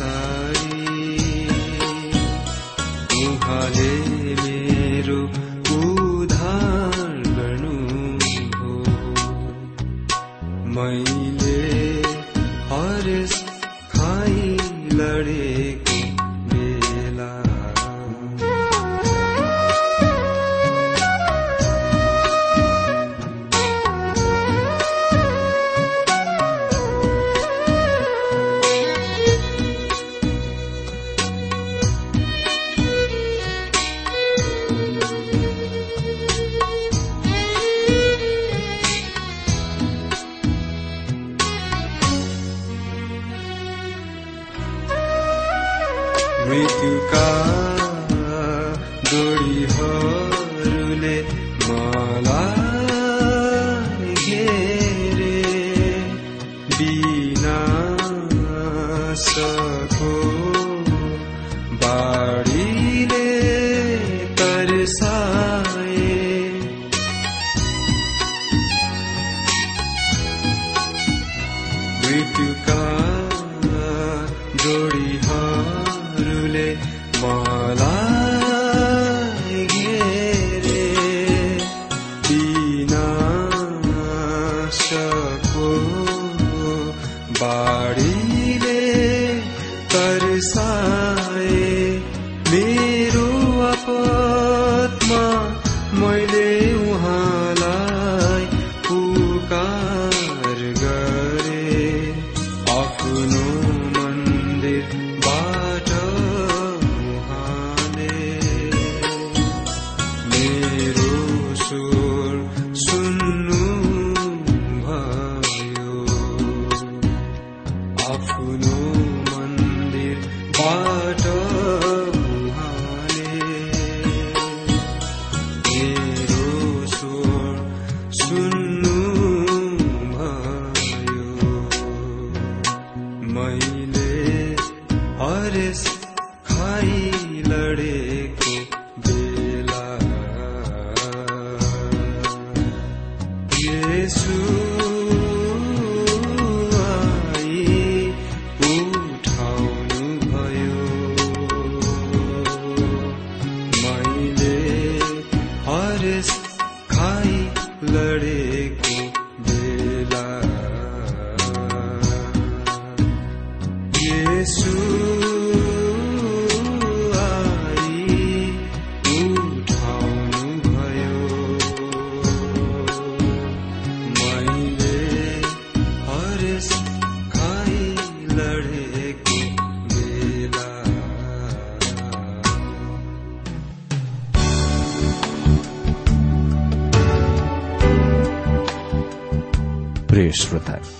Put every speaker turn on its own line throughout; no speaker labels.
sa be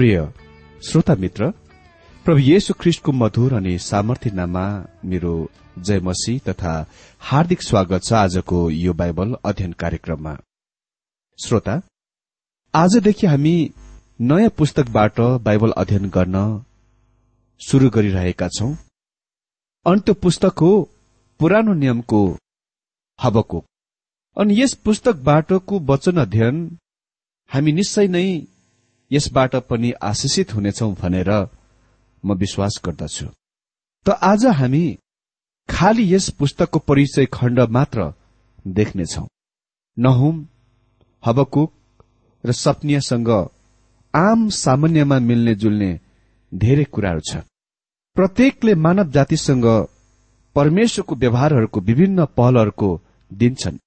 प्रिय श्रोता मित्र प्रभु येशु ख्रिष्टको मधुर अनि सामर्थ्य नाममा मेरो जय मसी तथा हार्दिक स्वागत छ आजको यो बाइबल अध्ययन कार्यक्रममा। श्रोता आजदेखि हामी नयाँ पुस्तकबाट बाइबल अध्ययन गर्न शुरू गरिरहेका छौं। अनि त्यो पुस्तक हो पुरानो नियमको हबको। अनि यस पुस्तकबाटको वचन अध्ययन हामी निश्चय नै यसबाट पनि आशिषित हुनेछौं भनेर म विश्वास गर्दछु। त आज हामी खालि यस पुस्तकको परिचय खण्ड मात्र देख्नेछौ। नहुम हबकुक र सपनियासँग आम सामान्यमा मिल्ने जुल्ने धेरै कुराहरू छ। प्रत्येकले मानव जातिसँग परमेश्वरको व्यवहारहरूको विभिन्न पहलहरूको दिन्छन्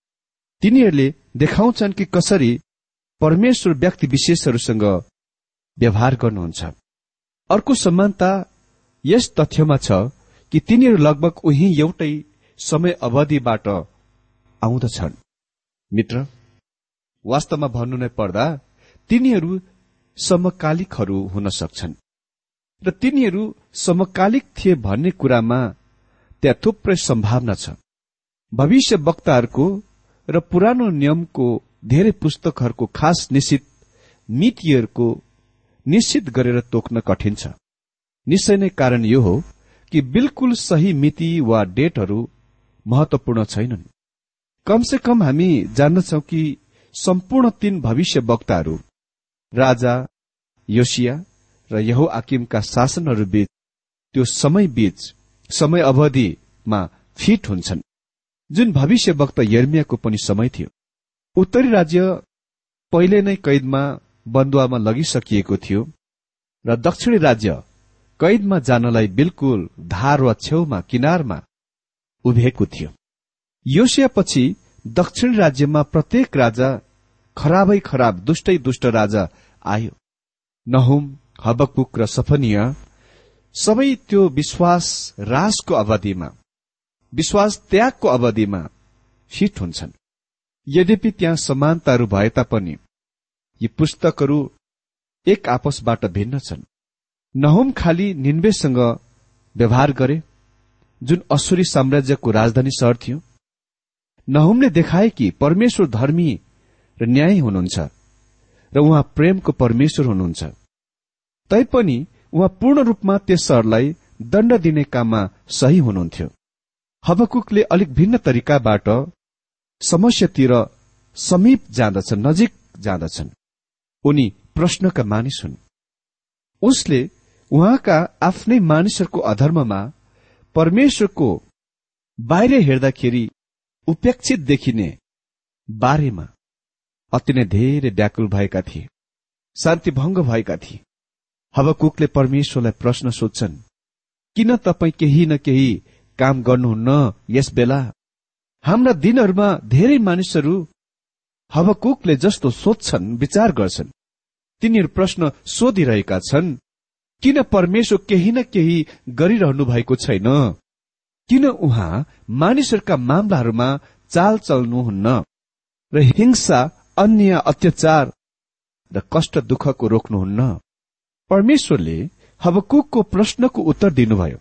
तिनीहरूले देखाउँछन् कि कसरी परमेश्वर व्यक्ति विशेषहरूसँग व्यवहार गर्नुहुन्छ। अर्को समानता यस तथ्यमा छ कि तिनीहरू लगभग उही एउटै समय अवधिबाट आउँदछन्। मित्र वास्तवमा भन्नु नै पर्दा तिनीहरू समकालिकहरू हुन सक्छन्। र तिनीहरू समकालिक थिए भन्ने कुरामा त्यहाँ थुप्रै सम्भावना छ। भविष्य वक्ताहरूको र पुरानो नियमको धेरै पुस्तकहरूको खास निश्चित मितिहरूको निश्चित गरेर तोक्न कठिन छ। निश्चय नै कारण यो हो कि बिल्कुल सही मिति वा डेटहरू महत्वपूर्ण छैनन्। कमसे कम हामी जान्दछौ कि सम्पूर्ण तीन भविष्य वक्ताहरू राजा योसिया र यहो आकिमका शासनहरू बीच त्यो समय बीच समय अवधिमा फिट हुन्छन्। जुन भविष्य वक्ता यर्मियाको पनि समय थियो। उत्तरी राज्य पहिले नै कैदमा बन्दुवामा लगिसकिएको थियो र दक्षिणी राज्य कैदमा जानलाई बिल्कुल धार वा छेउमा किनारमा उभिएको थियो। योसियापछि दक्षिण राज्यमा प्रत्येक राजा खराबै खराब दुष्टै दुष्ट राजा आयो। नहुम हबकुक र सफनीय सबै त्यो विश्वास राजको अवधिमा विश्वास त्यागको अवधिमा फिट हुन्छन्। यद्यपि त्यहाँ समानताहरू भए तापनि यी पुस्तकहरू एक आपसबाट भिन्न छन्। नहुम खाली निन्वेसँग व्यवहार गरे जुन असुरी साम्राज्यको राजधानी शहर थियो। नहुमले देखाए कि परमेश्वर धर्मी र न्यायी हुनुहुन्छ र उहाँ प्रेमको परमेश्वर हुनुहुन्छ। तैपनि उहाँ पूर्ण रूपमा त्यस शहरलाई दण्ड दिने काममा सही हुनुहुन्थ्यो। हबकुकले अलिक भिन्न तरिकाबाट समस्यातिर समीप जाँदछन् नजिक जाँदछन्। उनी प्रश्नका मानिस हुन्। उसले उहाँका आफ्नै मानिसहरूको अधर्ममा परमेश्वरको बाहिर हेर्दाखेरि उपेक्षित देखिने बारेमा अति नै धेरै व्याकुल भएका थिए शान्तिभंग भएका थिए। हबकुकले परमेश्वरलाई प्रश्न सोध्छन् किन तपाईँ केही न केही काम गर्नुहुन्न यस बेला? हाम्रा दिनहरूमा धेरै मानिसहरू हबकुकले जस्तो सोध्छन् विचार गर्छन्। तिनीहरू प्रश्न सोधिरहेका छन् किन परमेश्वर केही न केही गरिरहनु भएको छैन? किन उहाँ मानिसहरूका मामलाहरूमा चाल चल्नुहुन्न? र हिंसा अन्य अत्याचार र कष्ट दुःखको रोक्नुहुन्न? परमेश्वरले हबकुकको प्रश्नको उत्तर दिनुभयो।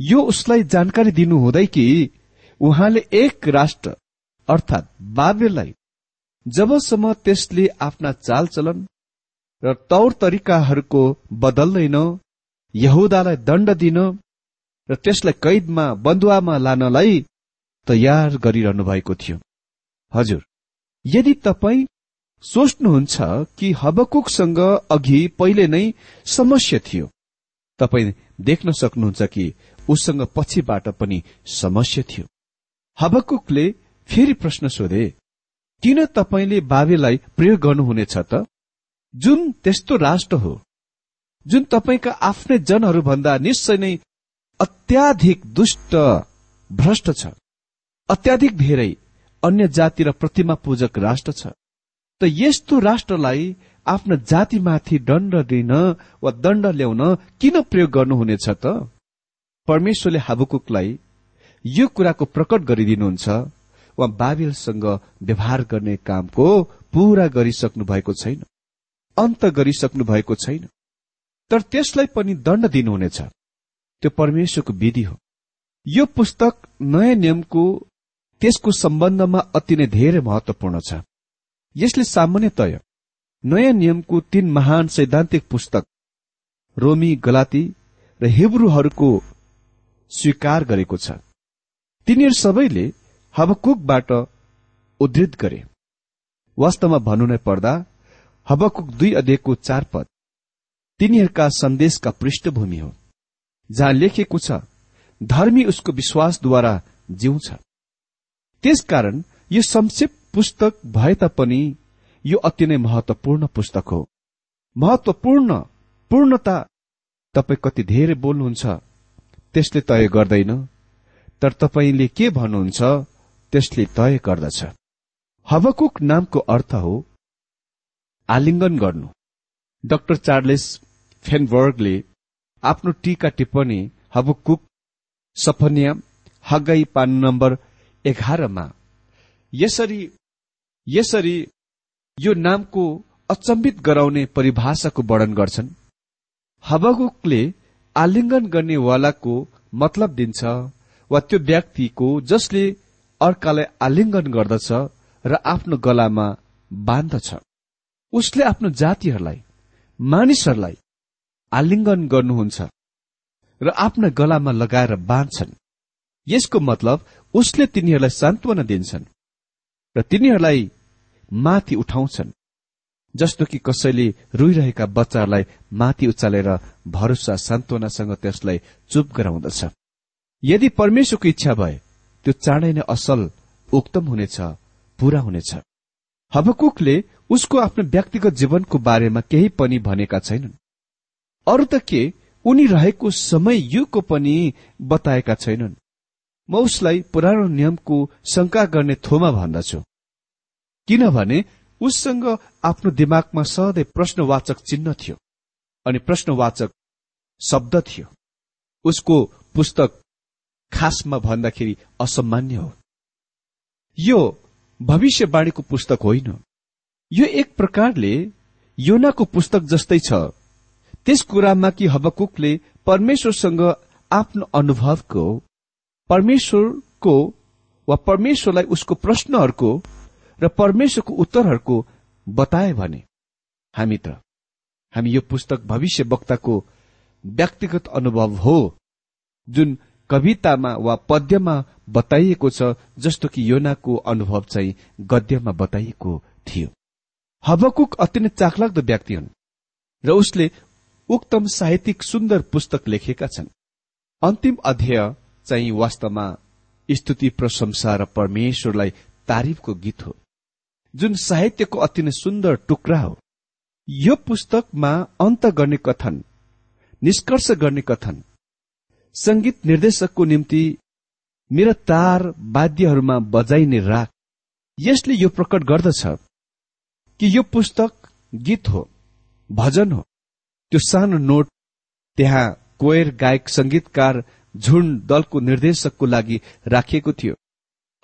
यो उसलाई जानकारी दिनु हुँदै कि उहाँले एक राष्ट्र अर्थात बाबेलाई जबसम्म त्यसले आफ्ना चालचलन र तौर तरिकाहरूको बदल्दैन यहुदालाई दण्ड दिन र त्यसलाई कैदमा बन्दुवामा लानलाई तयार गरिरहनु भएको थियो। हजुर यदि तपाईँ सोच्नुहुन्छ कि हबकुकसँग अघि पहिले नै समस्या थियो तपाईँ देख्न सक्नुहुन्छ कि उसँग पछिबाट पनि समस्या थियो। हबकुकले फेरि प्रश्न सोधे किन तपाईँले बाबेलाई प्रयोग गर्नुहुनेछ त? जुन त्यस्तो राष्ट्र हो जुन तपाईँका आफ्नै जनहरूभन्दा निश्चय नै अत्याधिक दुष्ट भ्रष्ट छ अत्याधिक धेरै अन्य जाति र प्रतिमा पूजक राष्ट्र छ त यस्तो राष्ट्रलाई आफ्ना जातिमाथि दण्ड दिन वा दण्ड ल्याउन किन प्रयोग गर्नुहुनेछ त? परमेश्वरले हाबुकुकलाई यो कुराको प्रकट गरिदिनुहुन्छ। वा बाबिलसँग व्यवहार गर्ने कामको पूरा गरिसक्नु भएको छैन। अन्त गरिसक्नु भएको छैन। तर त्यसलाई पनि दण्ड दिनुहुनेछ। त्यो परमेश्वरको विधि हो। यो पुस्तक नयाँ नियमको त्यसको सम्बन्धमा अति नै धेरै महत्वपूर्ण छ। यसले सामान्यतय नयाँ नियमको तीन महान सैद्धान्तिक पुस्तक रोमी गलाती र हिब्रूहरूको स्वीकार गरेको छ। तिनीहरू सबैले हबकुकबाट उद्धृत गरे। वास्तवमा भन्नु नै पर्दा हबकुक दुई अध्ययको चार पद तिनीहरूका सन्देशका पृष्ठभूमि हो जहाँ लेखिएको छ धर्मी उसको विश्वासद्वारा जिउँछ। त्यसकारण यो संक्षेप पुस्तक भए तापनि यो अति नै महत्वपूर्ण पुस्तक हो। महत्वपूर्ण पूर्णता तपाईँ कति धेरै बोल्नुहुन्छ त्यसले तय गर्दैन तर तपाईँले के भन्नुहुन्छ त्यसले तय गर्दछ। हवकुक नामको अर्थ हो आलिङ्गन गर्नु। डाक्टर चार्लेस फेनबर्गले आफ्नो टीका टिप्पणी हबकुक सफनिया हगाई पान नम्बर एघारमा यसरी यसरी यो नामको अचम्बित गराउने परिभाषाको वर्णन गर्छन्। हबकुकले आलिङ्गन गर्नेवालाको मतलब दिन्छ वा त्यो व्यक्तिको जसले अर्कालाई आलिङ्गन गर्दछ र आफ्नो गलामा बाँध्दछ। उसले आफ्नो जातिहरूलाई मानिसहरूलाई आलिङ्गन गर्नुहुन्छ र आफ्ना गलामा लगाएर बाँध्छन्। यसको मतलब उसले तिनीहरूलाई सान्त्वना दिन्छन् र तिनीहरूलाई माथि उठाउँछन् जस्तो कि कसैले रोइरहेका बच्चाहरूलाई माथि उचालेर भरोसा सान्त्वनासँग त्यसलाई चुप गराउँदछ। यदि परमेश्वरको इच्छा भए त्यो चाँडै नै असल उक्तम हुनेछ पूरा हुनेछ। हबकुकले उसको आफ्नो व्यक्तिगत जीवनको बारेमा केही पनि भनेका छैनन्। अरू त के उनी रहेको समय युगको पनि बताएका छैनन्। म उसलाई पुरानो नियमको शंका गर्ने थोमा भन्दछु। किनभने उससँग आफ्नो दिमागमा सधैँ प्रश्नवाचक चिन्ह थियो अनि प्रश्नवाचक शब्द थियो। उसको पुस्तक खासमा भन्दाखेरि असामान्य हो। यो भविष्यवाणीको पुस्तक होइन। यो एक प्रकारले योनाको पुस्तक जस्तै छ। त्यस कुरामा कि हबकुकले परमेश्वरसँग आफ्नो अनुभवको परमेश्वरको वा परमेश्वरलाई उसको प्रश्नहरूको र परमेश्वरको उत्तरहरूको बताए भने हामी त हामी यो पुस्तक भविष्य वक्ताको व्यक्तिगत अनुभव हो जुन कवितामा वा पद्यमा बताइएको छ जस्तो कि योनाको अनुभव चाहिँ गद्यमा बताइएको थियो। हबकुक अति नै चाखलाग्दो व्यक्ति हुन् र उसले उक्तम साहित्यिक सुन्दर पुस्तक लेखेका छन्। अन्तिम अध्यय चाहिँ वास्तवमा स्तुति प्रशंसा र परमेश्वरलाई तारिफको गीत हो जुन साहित्यको अति नै सुन्दर टुक्रा हो। यो पुस्तकमा अन्त गर्ने कथन निष्कर्ष गर्ने कथन संगीत निर्देशकको निम्ति मेरा तार वाद्यहरूमा बजाइने राख यसले यो प्रकट गर्दछ कि यो पुस्तक गीत हो भजन हो। त्यो सानो नोट त्यहाँ कोयर गायक संगीतकार झुण्ड दलको निर्देशकको लागि राखिएको थियो।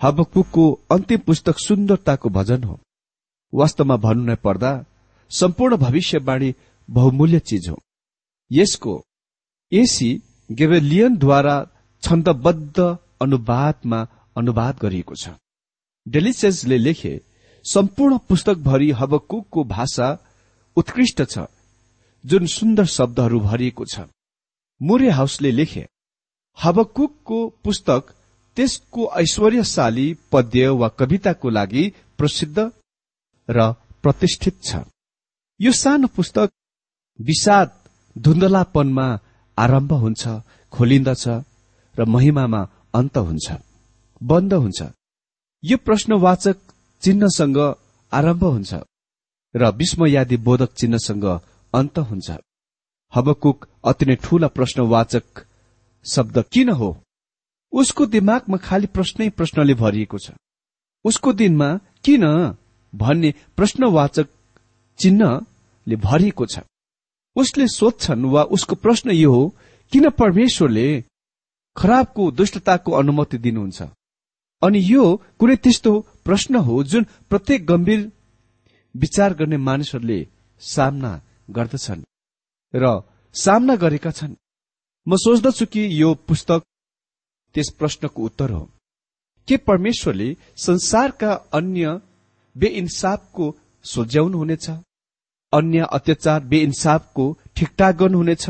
हबकुकको अन्तिम पुस्तक सुन्दरताको भजन हो। वास्तवमा भन्नु नै पर्दा सम्पूर्ण भविष्यवाणी बहुमूल्य चिज हो। यसको एसी गेबेलियनद्वारा छन्दबद्ध अनुवादमा अनुवाद गरिएको छ। डेलिसेसले लेखे सम्पूर्ण पुस्तकभरि हबकुकको भाषा उत्कृष्ट छ जुन सुन्दर शब्दहरू भरिएको छ। मुरे हाउसले लेखे हबकुकको पुस्तक त्यसको ऐश्वर्यशाली पद्य वा कविताको लागि प्रसिद्ध र प्रतिष्ठित छ। यो सानो पुस्तक विषाद धुन्दलापनमा आरम्भ हुन्छ खोलिन्दछ र महिमामा अन्त हुन्छ बन्द हुन्छ। यो प्रश्नवाचक चिन्हसँग आरम्भ हुन्छ र विस्मयादी बोधक चिन्हसँग अन्त हुन्छ। हबकुक अति नै ठूला प्रश्नवाचक शब्द किन हो? उसको दिमागमा खालि प्रश्नै प्रश्नले भरिएको छ। उसको दिनमा किन भन्ने प्रश्नवाचक चिन्हले भरिएको छ। उसले सोध्छन् वा उसको प्रश्न यो हो किन परमेश्वरले खराबको दुष्टताको अनुमति दिनुहुन्छ? अनि यो कुनै त्यस्तो प्रश्न हो जुन प्रत्येक गम्भीर विचार गर्ने मानिसहरूले सामना गर्दछन् र सामना गरेका छन्। म सोच्दछु कि यो पुस्तक त्यस प्रश्नको उत्तर हो। के परमेश्वरले संसारका अन्य बेइन्साफको सोझ्याउनुहुनेछ? अन्य अत्याचार बेइन्साफको ठिकठाक गर्नुहुनेछ।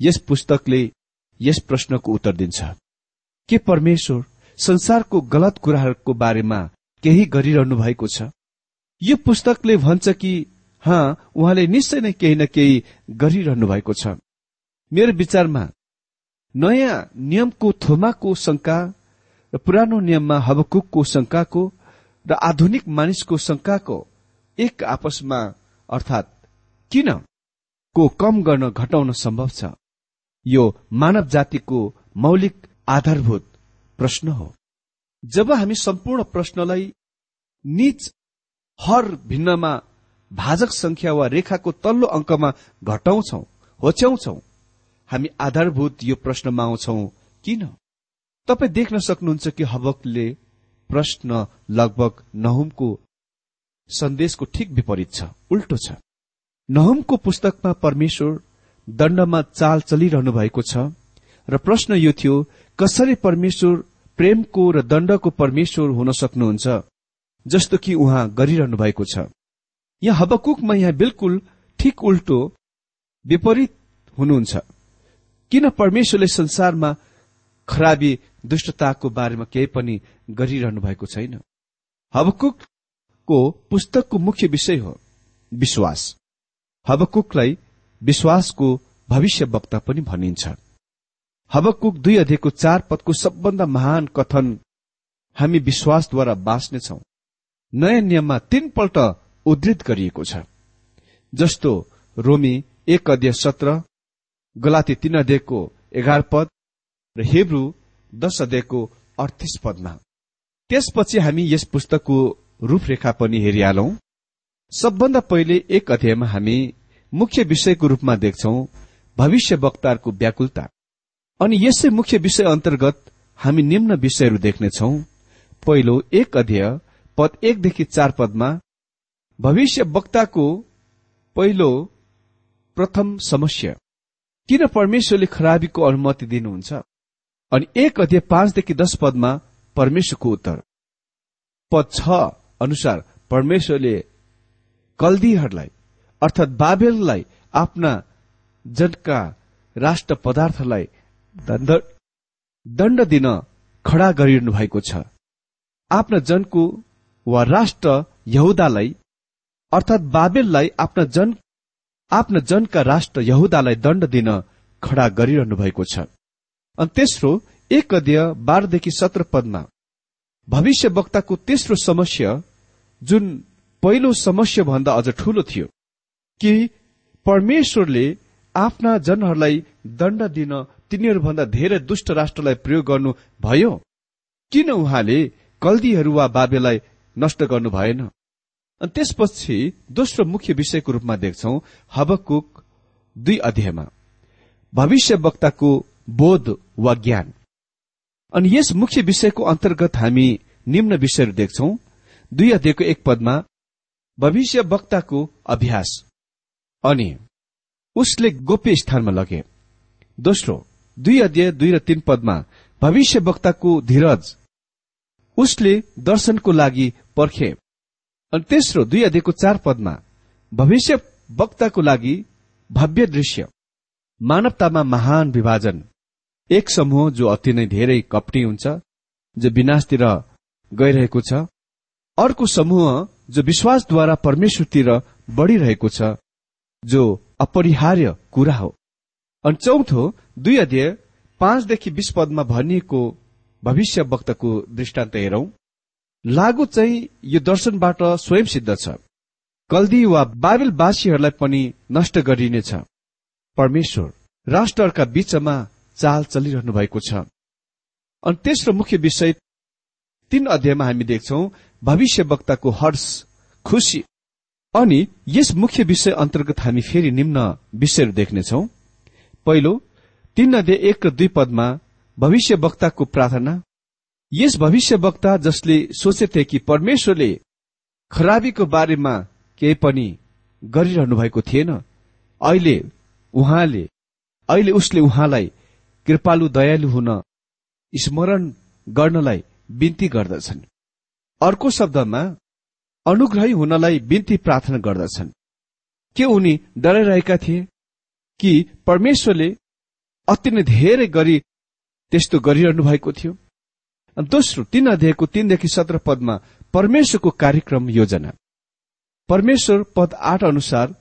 यस पुस्तकले यस प्रश्नको उत्तर दिन्छ। के परमेश्वर संसारको गलत कुराहरूको बारेमा केही गरिरहनु भएको छ? यो पुस्तकले भन्छ कि हाँ उहाँले निश्चय नै केही न केही गरिरहनु भएको छ। मेरो विचारमा नयाँ नियमको थोमाको शंका र पुरानो नियममा हबकुकको शंकाको र आधुनिक मानिसको शंकाको एक आपसमा अर्थात् किन को कम गर्न घटाउन सम्भव छ? यो मानव जातिको मौलिक आधारभूत प्रश्न हो। जब हामी सम्पूर्ण प्रश्नलाई निच हर भिन्नमा भाजक संख्या वा रेखाको तल्लो अङ्कमा घटाउँछौ होच्याउँछौ हामी आधारभूत यो प्रश्नमा आउँछौ किन? तपाईँ देख्न सक्नुहुन्छ कि हबकले प्रश्न लगभग नहुमको सन्देशको ठिक विपरीत छ उल्टो छ। नहुमको पुस्तकमा परमेश्वर दण्डमा चाल चलिरहनु भएको छ र प्रश्न यो थियो कसरी परमेश्वर प्रेमको र दण्डको परमेश्वर हुन सक्नुहुन्छ जस्तो कि उहाँ गरिरहनु भएको छ। यहाँ हबकुकमा यहाँ बिल्कुल ठिक उल्टो विपरीत हुनुहुन्छ। किन परमेश्वरले संसारमा खराबी दुष्टताको बारेमा केही पनि गरिरहनु भएको छैन? हबकुकको पुस्तकको मुख्य विषय हो विश्वास। हबकुकलाई विश्वासको भविष्य वक्ता पनि भनिन्छ। हबकुक दुई अध्ययको चार पदको सबभन्दा महान कथन हामी विश्वासद्वारा बाँच्नेछौ। नयाँ नियममा तीनपल्ट उद्धृत गरिएको छ। जस्तो रोमी एक अध्यय सत्र गलाती तीन अध्ययको एघार पद र हेब्रू दश अध्ययको अडतिस पदमा। त्यसपछि हामी यस पुस्तकको रूपरेखा पनि हेरिहालौं। सबभन्दा पहिले एक अध्यायमा हामी मुख्य विषयको रूपमा देख्छौ भविष्य वक्ताहरूको व्याकुलता। अनि यसै मुख्य विषय अन्तर्गत हामी निम्न विषयहरू देख्नेछौ। पहिलो एक अध्यय पद एकदेखि चार पदमा भविष्य वक्ताको पहिलो प्रथम समस्या। किन परमेश्वरले खराबीको अनुमति दिनुहुन्छ? अनि एक अध्यय पाँचदेखि दश पदमा परमेश्वरको उत्तर। पद छ अनुसार परमेश्वरले कल्दीहरूलाई अर्थात् बाबेललाई आफ्ना जनका राष्ट्र पदार्थलाई दण्ड दिन खड़ा गरिरहनु भएको छ। आफ्ना जनको वा राष्ट्र यहुदालाई अर्थात् बाबेललाई आफ्ना जन आफ्ना जनका राष्ट्र यहुदालाई दण्ड दिन खड़ा गरिरहनु भएको छ। अनि तेस्रो एक अध्यय बाह्रदेखि सत्र पदमा भविष्य वक्ताको तेस्रो समस्या जुन पहिलो समस्या भन्दा अझ ठूलो थियो कि परमेश्वरले आफ्ना जनहरूलाई दण्ड दिन तिनीहरूभन्दा धेरै दुष्ट राष्ट्रलाई प्रयोग गर्नु भयो किन उहाँले कल्दीहरू वा बाबेलाई नष्ट गर्नु भएन? अनि त्यसपछि दोस्रो मुख्य विषयको रूपमा देख्छौ हबकुक दुई अध्यायमा। भविष्य वक्ताको बोध वा ज्ञान। अनि यस मुख्य विषयको अन्तर्गत हामी निम्न विषयहरू देख्छौ दुई अध्यायको एक पदमा भविष्य वक्ताको अभ्यास। अनि उसले गोप्य स्थानमा लगे। दोस्रो दुई अध्यय दुई र तीन पदमा भविष्य वक्ताको धीरज। उसले दर्शनको लागि पर्खे। अनि तेस्रो दुई अध्ययको चार पदमा भविष्य वक्ताको लागि भव्य दृश्य। मानवतामा महान विभाजन। एक समूह जो अति नै धेरै कपटी हुन्छ जो विनाशतिर गइरहेको छ अर्को समूह जो विश्वासद्वारा परमेश्वरतिर बढ़िरहेको छ जो अपरिहार्य कुरा हो। अनि चौथो दुई अध्यय पाँचदेखि बीस पदमा भनिएको भविष्य वक्तको दृष्टान्त हेरौं। लागु चाहिँ यो दर्शनबाट स्वयं सिद्ध छ। कल्दी वा बाबेलवासीहरूलाई पनि नष्ट गरिनेछ परमेश्वर राष्ट्रहरूका बीचमा चाल चलिरहनु भएको छ। अनि तेस्रो मुख्य विषय तीन अध्यायमा हामी देख्छौ भविष्य वक्ताको हर्ष खुशी अनि यस मुख्य विषय अन्तर्गत हामी फेरि निम्न विषयहरू देख्नेछौ। पहिलो तीन अध्याय एक र दुई पदमा भविष्य वक्ताको प्रार्थना। यस भविष्य वक्ता जसले सोचेथे कि परमेश्वरले खराबीको बारेमा केही पनि गरिरहनु भएको थिएन अहिले उहाँले अहिले उसले उहाँलाई कृपालु दयालु हुन स्मरण गर्नलाई बिन्ती गर्दछन्। अर्को शब्दमा अनुग्रही हुनलाई बिन्ती प्रार्थना गर्दछन्। के उनी डराइरहेका थिए? कि परमेश्वरले अति नै धेरै गरी त्यस्तो गरिरहनु भएको थियो? दोस्रो तीन अध्यायको तीनदेखि सत्र पदमा परमेश्वरको कार्यक्रम योजना। परमेश्वर पद आठ अनुसार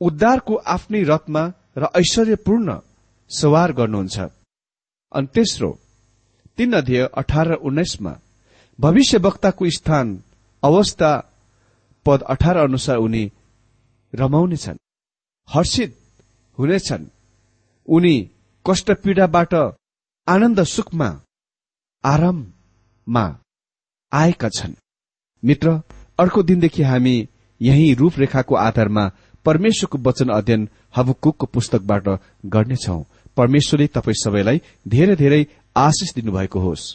उद्धारको आफ्नै रथमा र ऐश्वर्यपूर्ण सवार गर्नुहुन्छ। अनि तेस्रो तीन अध्यय अठार उन्नाइसमा भविष्य वक्ताको स्थान अवस्था पद अठार अनुसार उनी रमाउनेछन् हर्षित हुनेछन्। उनी कष्ट पीडाबाट आनन्द सुखमा आराममा आएका छन्। मित्र अर्को दिनदेखि हामी यही रूपरेखाको आधारमा परमेश्वरको वचन अध्ययन हबुकुकको पुस्तकबाट गर्नेछौ। परमेश्वरले तपाईँ सबैलाई धेरै धेरै आशिष दिनुभएको होस्।